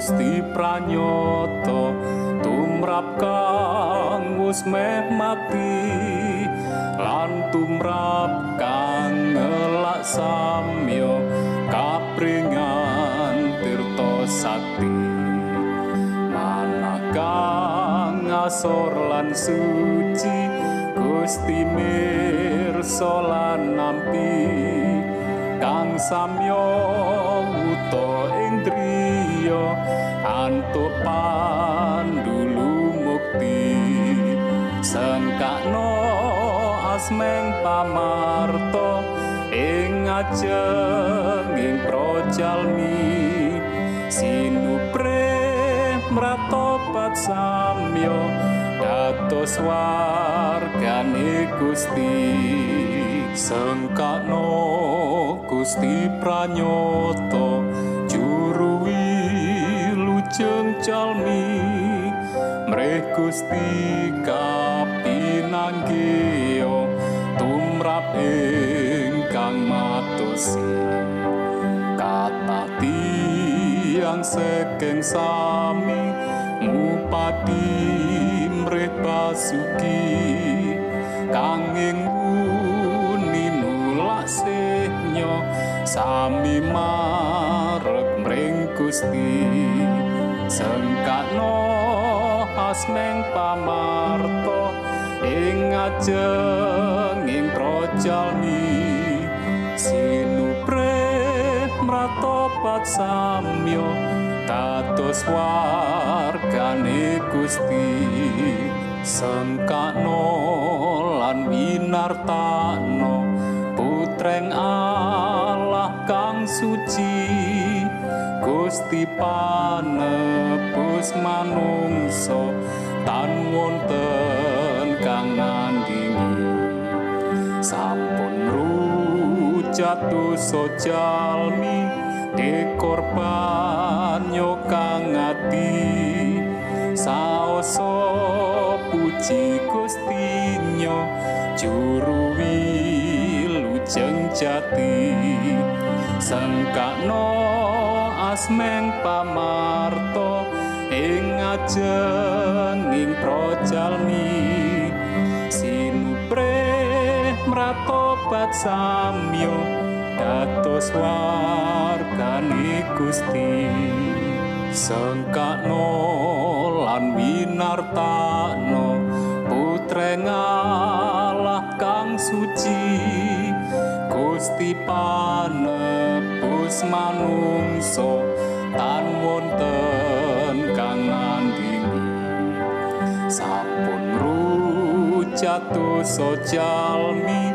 Gusti pranyata tumrap kang wis mati lan tumrap kang ngelak samyo kapringan tirta sakti. Manah kang ngasor lan suci Gusti mirsa lan nampi kang samyo wuta ing driya antuk pandulu mukti sengkakno asmeng pamarto ing ajenging projalmi sinupre mratobat samyo dados wargane Gusti. Sengkakno Gusti pranyata juru wilujeng jalmi mreh Gusti kapinanggih tumrap ingkang matosi kata tiang sekeng sami ngupati mreh basuki. Kanging sami marek mring Gusti sengkakno asmeng pamarto ing ajenging projalmi sinupre mratobat samyo dados wargane Gusti. Sengkakno lan winartano putreng Allah kang suci Gusti panebus manungsa tan wonten kang nandingi. Sampun rujatu sojalmi dekorban yo kang ati. Saoso puji gustinyo juru wilujeng jati. Sengkakno asmeng pamarto ing ajenging projalmi. Sinupre mratobat samyo dados wargane Gusti. Sengkakno lan winartano putreng Allah kang suci. Gusti panebus manungso tan wonten kang nandingi. Sampun rujatu sojalmi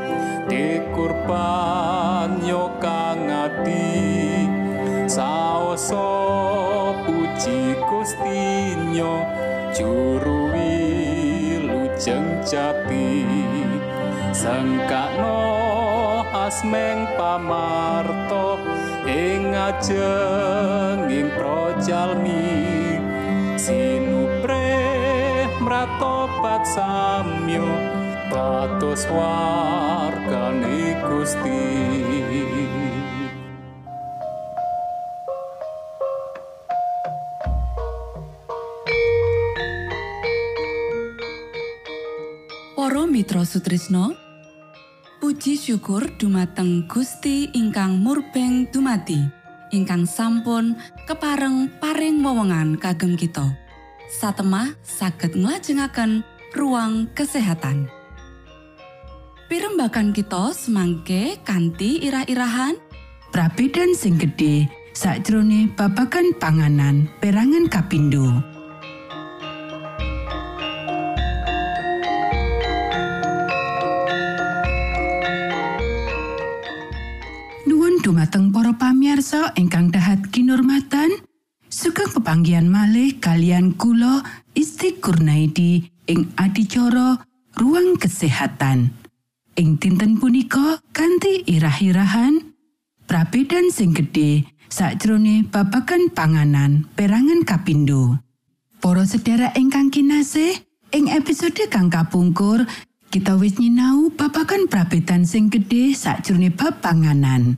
dikurban yo kang ati saoso puji gustinyo juru wilujeng jati. Sengkakno asmeng pamarto ing ajenging projalmi sinupre mratobat samyo dados wargane Gusti. Para Mitra Sutrisno Puji syukur dumateng Gusti ingkang murbeng dumati ingkang sampun kepareng paring wewenngan kagem kita. Satemah saged nglajengaken ruang kesehatan. Pirembakan kita semangke kanthi irah-irahan. Prabedan sing gedhe sakjroning babagan panganan perangan kapindo. Dumateng para pamirsa ingkang dahat kinurmatan, sugeng pepanggihan malih kalian kula Isti Kurnaidi ing adicara ruang kesehatan. Ing dinten punika kanthi irah-irahan Prabedan sing gedhe sakjroning babagan panganan perangan kapindo. Para sedherek ingkang kinasih, ing episode kang kapungkur kita wis nyinau babagan prabedan sing gedhe sakjroning bab panganan.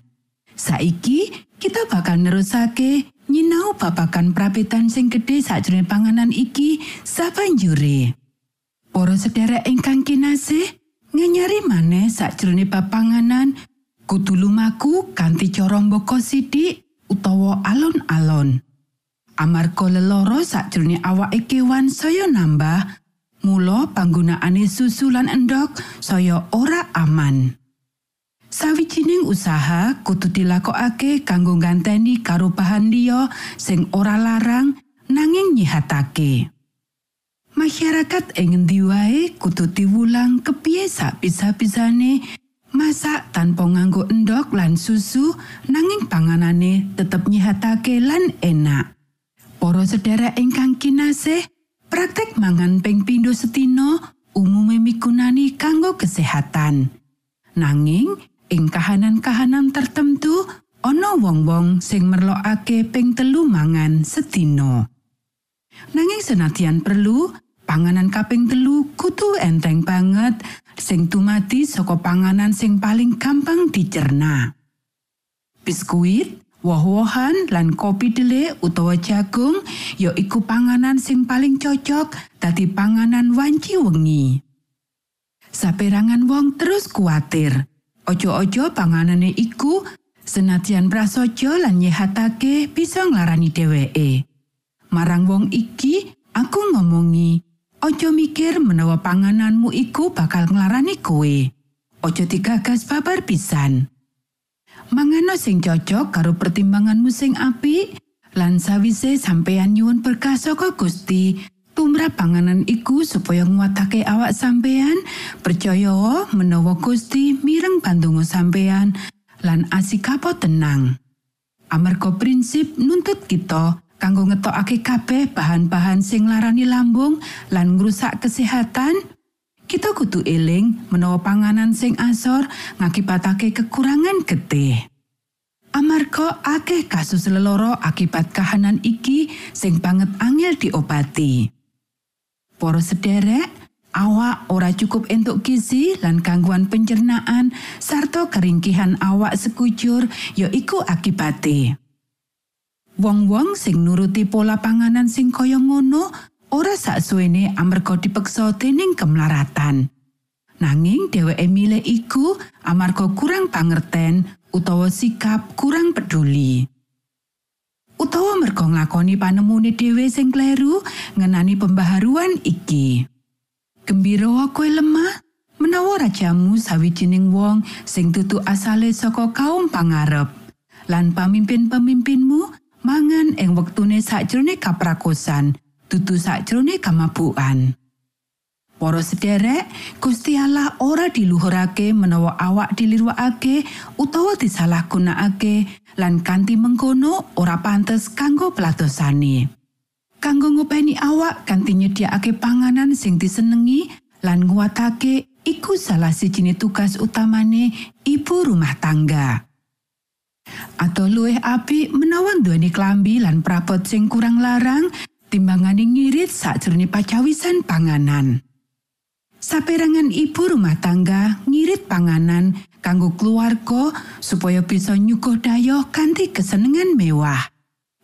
Saiki kita bakal nerusake nyinau babagan prabedan sing gedhe sakjroning panganan iki sabanjure. Para sedherek ingkang kinasih, nganyari maneh sakjroning bab panganan kudu lumaku kanthi cara mbaka sithik utawa alon-alon. Amarga leloro sakjroning awake kewan saya nambah, mula panggunaane susu lan endhog saya ora aman. Sawijining usaha kudu dilakokake kanggo ganteni karo bahan liya sing ora larang nanging nyihatake. Masyarakat ing ngendi wae kudu diwulang kepiye sak bisa-bisane masak tanpa nganggo endhog lan susu nanging panganane tetep nyihatake lan enak. Para sedherek ingkang kinasih, praktek mangan ping pindho setino umume migunani kanggo kesehatan. Nanging ing kahanan-kahanan tertentu ana wong-wong sing merlokake ping telu mangan setino. Nanging senadyan perlu, panganan kaping telu kudu enteng banget sing tumati saka panganan sing paling gampang dicerna. Biskuit, woh-wohan lan kopi dhelek utawa jagung ya iku panganan sing paling cocok dadi panganan wanci wengi. Saperangan wong terus kuatir. Ojo-ojo panganane iku senadyan prasaja lan nyehatake bisa nglarani dheweke. Marang wong iki, aku ngomongi, ojo mikir menawa pangananmu iku bakal nglarani kowe. Ojo digagas babar pisan. Mangano sing cocok karo pertimbanganmu sing apik lan sawise sampeyan nyuwun berkah saka Gusti tumrap panganan iku supaya nguatake awak sampeyan percaya menawa Gusti mireng pandonga sampeyan lan asikapo tenang amarga prinsip nuntut kita kanggo ngetokake kabeh bahan-bahan sing larani lambung lan ngrusak kesehatan kita kudu eling menawa panganan sing asor ngakibatake kekurangan getih. Amarga akeh kasus leloro akibat kahanan iki sing banget angel diobati. Para sederek, awak ora cukup entuk gizi lan gangguan pencernaan sarta keringkihan awak sekujur ya iku akibate. Wong-wong sing nuruti pola panganan sing kaya ngono ora saksuwene amarga dipeksa dening kemlaratan. Nanging dheweke milih iku amarga kurang pangerten utawa sikap kurang peduli. Utawa merga nglakoni panemune dhewe sing kleru ngenani pembaharuan iki. Gembira kowe lemah? Menawa rajamu sawijining wong sing tutu asale saka kaum pangarep. Lan pamimpin-pemimpinmu mangan ing wektune sakjroning kaprakosan dudu sakjroning kamabukan Para sederek, Gusti Allah ora diluhurake menawa awak diliruake utawa disalahgunakake lan kanthi mengkono ora pantes kanggo pelatosane. Kanggo ngopeni awak kanthi nyediakake panganan sing disenengi lan nguatake iku salah sijine tugas utamane ibu rumah tangga. Atau luwih apik menawa duweni klambi lan prabot sing kurang larang timbangane ngirit sakjroning pacawisan panganan. Saperangan ibu rumah tangga ngirit panganan kanggo keluarga supaya bisa nyuguh dayoh kanthi kesenengan mewah.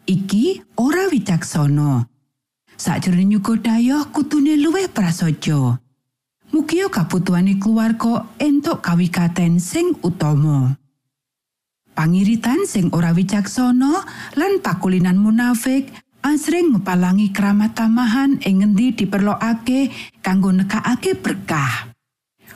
Iki ora wicaksana. Sakjroning nyuguh dayoh kutune luwih prasaja. Mugia kabutuhane keluarga entuk kawikaten sing utama. Pangiritan sing ora wicaksana lan pakulinan munafik asring ngepalangi keramat tamahan ing ngendi diperlokake kanggo nekakake berkah.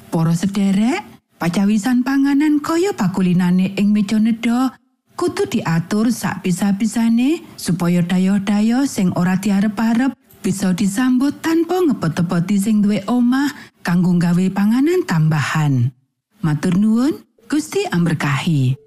Para sederek, pacawisan panganan kaya pakulinane ing meja nedha kudu diatur sak bisa-bisane supaya dayoh-dayoh sing ora diarep-arep bisa disambut tanpa ngepot-epoti sing duwe omah kanggo gawe panganan tambahan. Matur nuwun, Gusti amberkahi.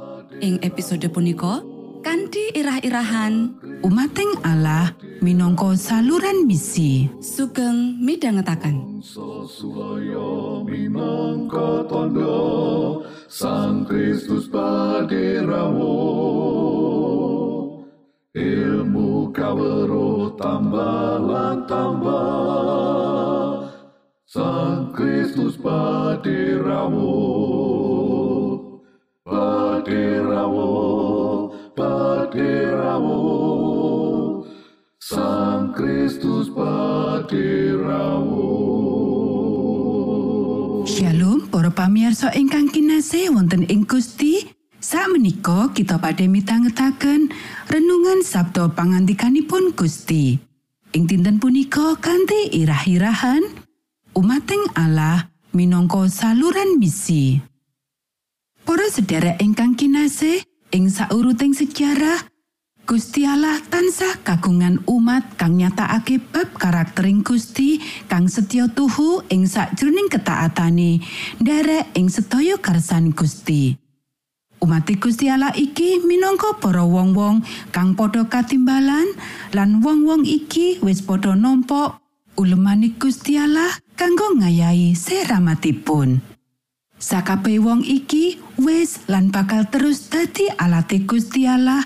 Ing episode punika kanthi irah-irahan Umating Allah minangka saluran misi. sugeng. Sasuloyo minangka tondo Sang Kristus paderamu Ilmu kawero tambah tambah Sang Kristus paderamu Paderamu Paderamu Sang Kristus paderamu Shalom para pamirsa ingkang kinasih wonten ing Gusti. Sakmenika kita badhe mitangetaken renungan Sabda pangandikanipun Gusti. Ing dinten punika kanthi irah-irahan umating Allah minangka saluran misi. Para sedherek ingkang kinasih, ing sauruting sejarah Gusti Allah tansah kagungan umat kang nyatakake bab karaktering Gusti kang setya tuhu ing sakjroning ketaatane nderek ing sedaya karsan Gusti. Umat Gusti Allah iki minangka para wong-wong kang padha katimbalan lan wong-wong iki wis padha nampa ulemane Gusti Allah kanggo ngayahi seramatipun. Sakabeh wong iki wis lan bakal terus dadi alate Gusti Allah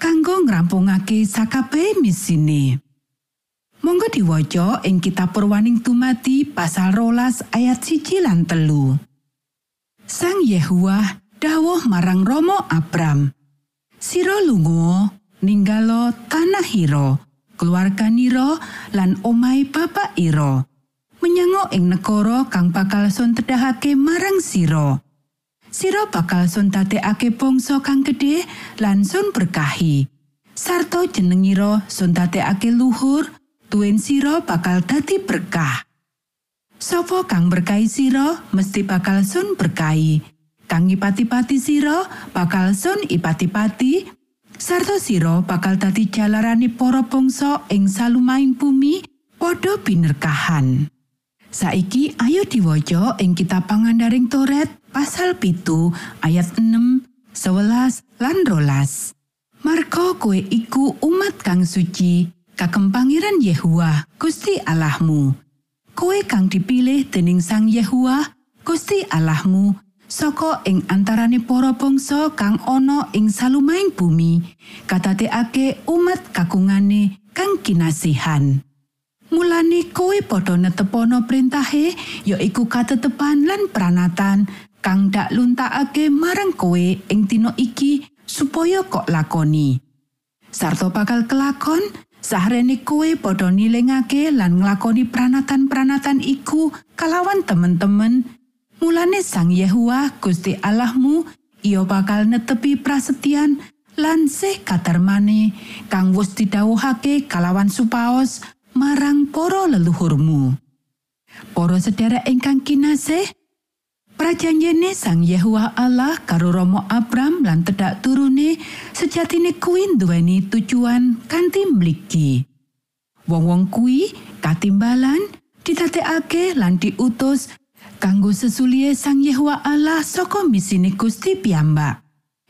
kanggo ngrampungake sakabeh misine. Monggo diwaca ing kitab Purwaning Dumadi pasal rolas ayat siji lan telu. Sang Yehuwa dawuh marang Romo Abram, Siro lunga ninggalo tanah Hiro, keluarganiro lan omai bapak Iro. Menyang ing negara kang bakal sun tedahake marang siro. Siro bakal sun dadekake bangsa kang gedhe lan sun berkahi. Sarto jenengiro sun dadekake luhur, tuen siro bakal dadi berkah. Sopo kang berkahi siro mesti bakal sun berkahi. Kang ipati-pati siro bakal sun ipati-pati. Sarto siro bakal dadi jalarani para bangsa ing salumaing bumi padha binerkahan. Saiki ayo diwaca ing kitab pangandaring Toret pasal pitu ayat 6, 11 lan rolas. Marga kowe iku umat kang suci, kagem Pangeran Yehua, Gusti Allahmu. Kowe kang dipilih dening Sang Yehua, Gusti Allahmu, saka ing antarane para bangsa kang ana ing salumahing bumi, katateake umat kakungane kang kinasihan. Mulane kowe padha netepono perintahe ya iku katetepan lan pranatan kang dak luntakake marang kowe ing dina iki supaya kok lakoni. Sarto bakal kelakon, sahrene kowe padha nilingake lan nglakoni pranatan-pranatan iku kalawan temen-temen. Mulane Sang Yehua Gusti Allahmu ia bakal netepi prasetyan lan sih katermane kang wis didhawuhake kalawan supaos marang para leluhurmu. Para sedherek ingkang kinasih, prajanjene Sang Yehua Allah karo Romo Abram lan tedak turune sejatine kuwi duweni tujuan kanthi mligi. Wong-wong kuwi katimbalan ditatekake lan diutus kanggo sesulie Sang Yehua Allah saka misine Gusti piyambak.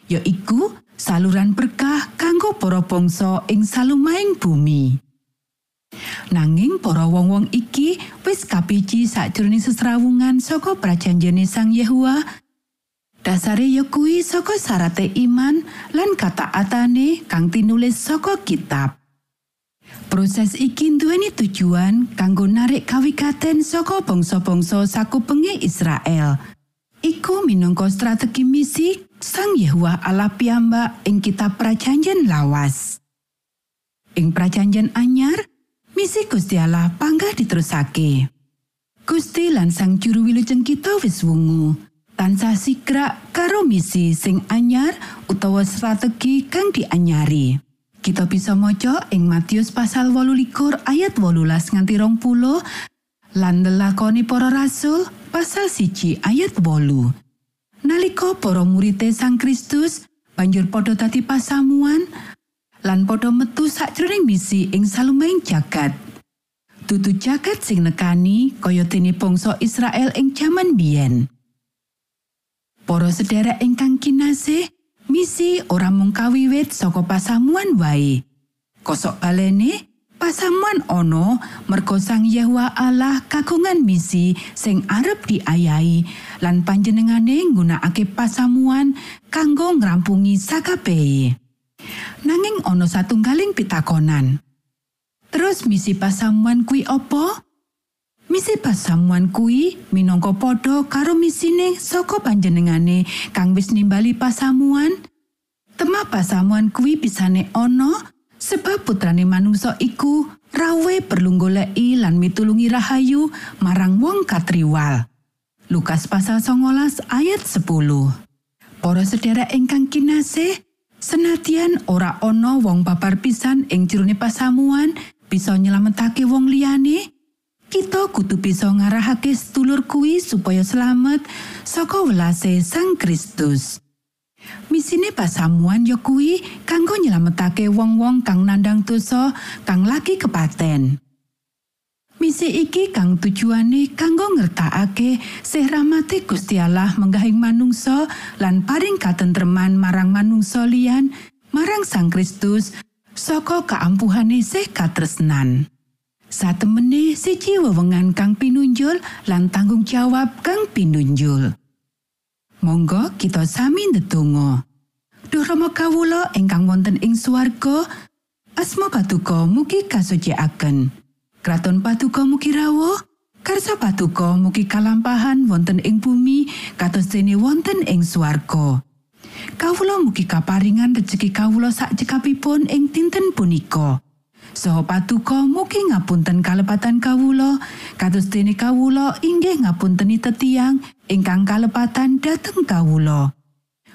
yaiku saluran berkah kanggo para bangsa ing salumahing bumi. Nanging para wong-wong iki wis kapiji sakjroning sesrawungan saka prajanjene Sang Yehua. Dasare ya kuwi saka syarate iman lan kataatane kang tinulis saka kitab. Proses iki duweni tujuan kanggo narik kawikaten saka bangsa-bangsa sakupenge Israel. Iku minangka strategi misi Sang Yehua Allah piyambak ing kitab Prajanjen lawas. Ing Prajanjen anyar, misi Gusti Allah panggah diterusake. Gusti lan Sang Juru Wilujeng kita wis wungu. Tansah sigrak karo misi sing anyar utawa strategi kang dianyari. Kita bisa maca ing Matius pasal 18 ayat 18 nganti rong puluh, lan lelakoni para rasul pasal siji ayat wolu. Nalika para murite Sang Kristus banjur padha dadi pasamuan lan padha metu sakjroning misi ing salumehing jagat. Dudu jagat sing nekani kaya dene bangsa Israel ing jaman biyen. Para sedherek ingkang kinasih, misi ora mung kawiwit saka pasamuan wae. Kosok balene, pasamuan ono merga Sang Yahwa Allah kagungan misi sing arep diayahi lan panjenengane nggunakake pasamuan kanggo ngrampungi sakabehe. Nanging ono satunggaling pitakonan. Terus misi pasamuan kuwi apa? Misi pasamuan kuwi minangka padha karo misine saka panjenengane kang wis nimbali pasamuan. Tema pasamuan kuwi bisane ana sebab putrane manungsa iku rawe perlu goleki lan mitulungi rahayu marang wong katriwal. Lukas pasal 19 ayat 10. Para sedherek ingkang kinasih, senadyan ora ana wong papar pisan ing jerone pasamuan bisa nyelametake wong liyane, kita kudu bisa ngarahake sedulur kuwi supaya selamat saka welase Sang Kristus. Misine pasamuan ya kuwi kanggo nyelametake wong-wong kang nandang dosa kang lagi kepaten. Misi iki kang tujuane kanggo ngertakake sih rahmate Gusti Allah menggahing manungsa lan paring katentreman marang manungsa liyan marang Sang Kristus saka kaampuhane sih katresnan. Satemene siji wewengan kang pinunjul lan tanggung jawab kang pinunjul. Monggo kita sami ndedonga. Duh Rama kawula ingkang wonten ing swarga, asma patuko mugi kasucikaken. Kraton patuko mugi rawuh, karsa patuko mugi kalampahan wonten ing bumi kados dene wonten ing swarga. Kawula mugi kaparingan rejeki kawula sak cekapipun ing dinten punika. Saha patuko mugi ngapunten kalepatan kawula kados dene kawula inggih ngapunteni tetiang ingkang kalepatan dhateng kawula.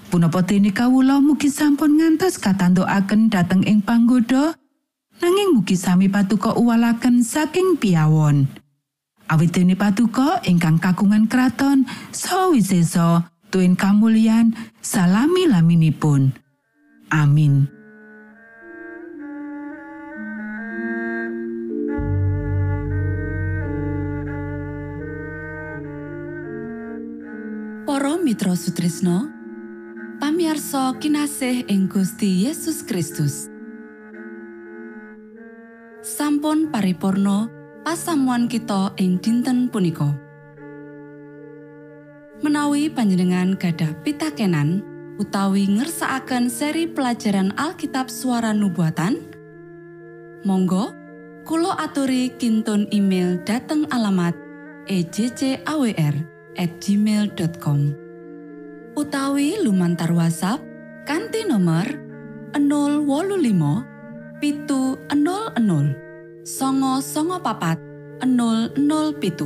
Punapa dene kawula mugi sampun ngantos katantukaken dhateng ing panggoda nanging mugi sami patuko uwalaken saking piawon. Awit dene patuko ingkang kagungan kraton saha wisesa tuen kamulyan salami laminipun. Amin. Para Mitra Sutrisno, pamiarsa kinasih ing Gusti Yesus Kristus. Sampun paripurno pasamuan kita ing dinten punika. Menawi panjenengan gadah pitakenan utawi ngersakaken seri pelajaran Alkitab suara nubuatan, monggo Kulo aturi kinton email dateng alamat ejcawr gmail.com utawi lumantar WhatsApp kanti nomor 025 pitu 00 songo songo papat 00 pitu